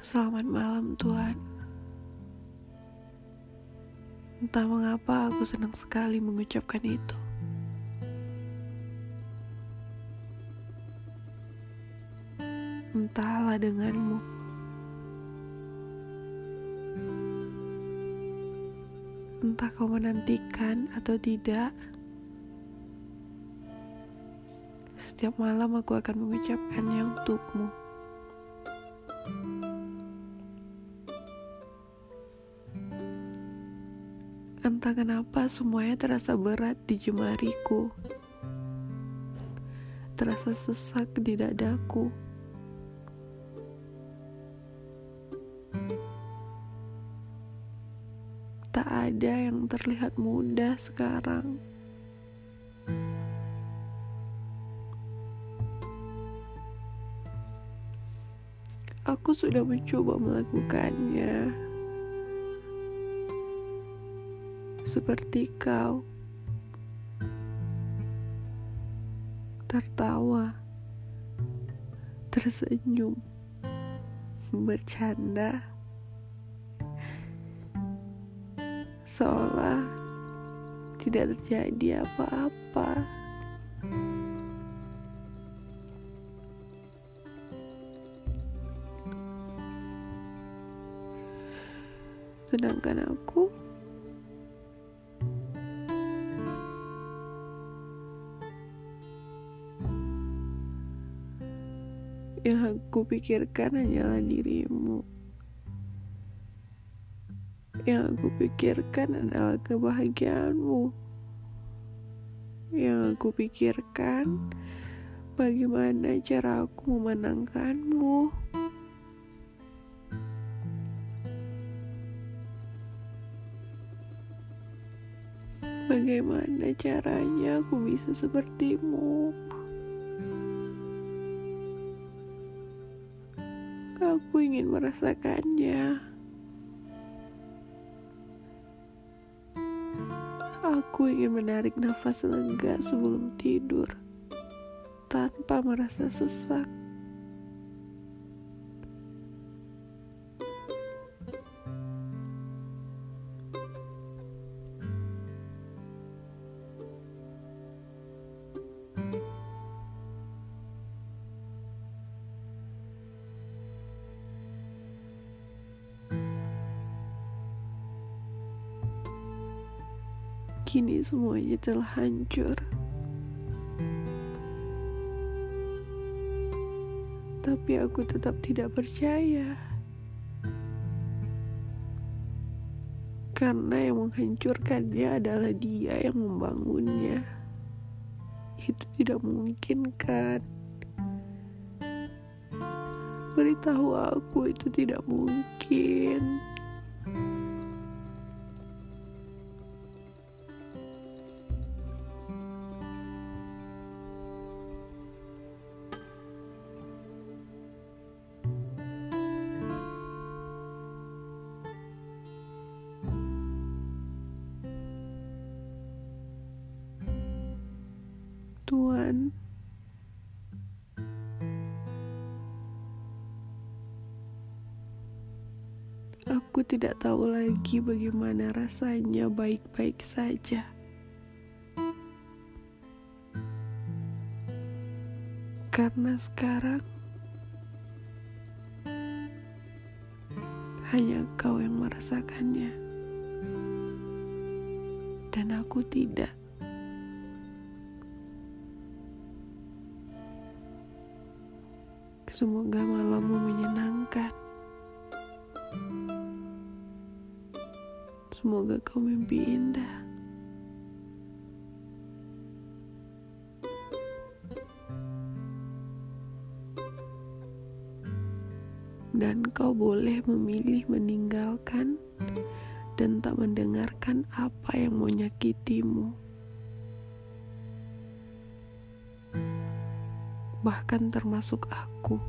Selamat malam Tuhan. Entah mengapa aku senang sekali mengucapkan itu. Entahlah denganmu. Entah kau menantikan atau tidak Setiap malam aku akan mengucapkannya untukmu Entah kenapa semuanya terasa berat di jemariku. Terasa sesak di dadaku. Tak ada yang terlihat mudah sekarang. Aku sudah mencoba melakukannya. Seperti kau tertawa, tersenyum, bercanda, seolah tidak terjadi apa-apa. Sedangkan aku Yang aku pikirkan hanyalah dirimu. Yang aku pikirkan adalah kebahagiaanmu. Yang aku pikirkan bagaimana cara aku memenangkanmu. Bagaimana caranya aku bisa sepertimu? Aku ingin merasakannya. Aku ingin menarik nafas lega sebelum tidur tanpa merasa sesak. Kini semuanya telah hancur. Tapi aku tetap tidak percaya. Karena yang menghancurkannya adalah dia yang membangunnya. Itu tidak mungkin kan? Beritahu aku itu tidak mungkin. Tuhan. Aku tidak tahu lagi bagaimana rasanya baik-baik saja. Karena sekarang hanya kau yang merasakannya. Dan aku tidak. Semoga malammu menyenangkan. Semoga kau mimpi indah. Dan kau boleh memilih meninggalkan dan tak mendengarkan apa yang menyakitimu. Bahkan termasuk aku.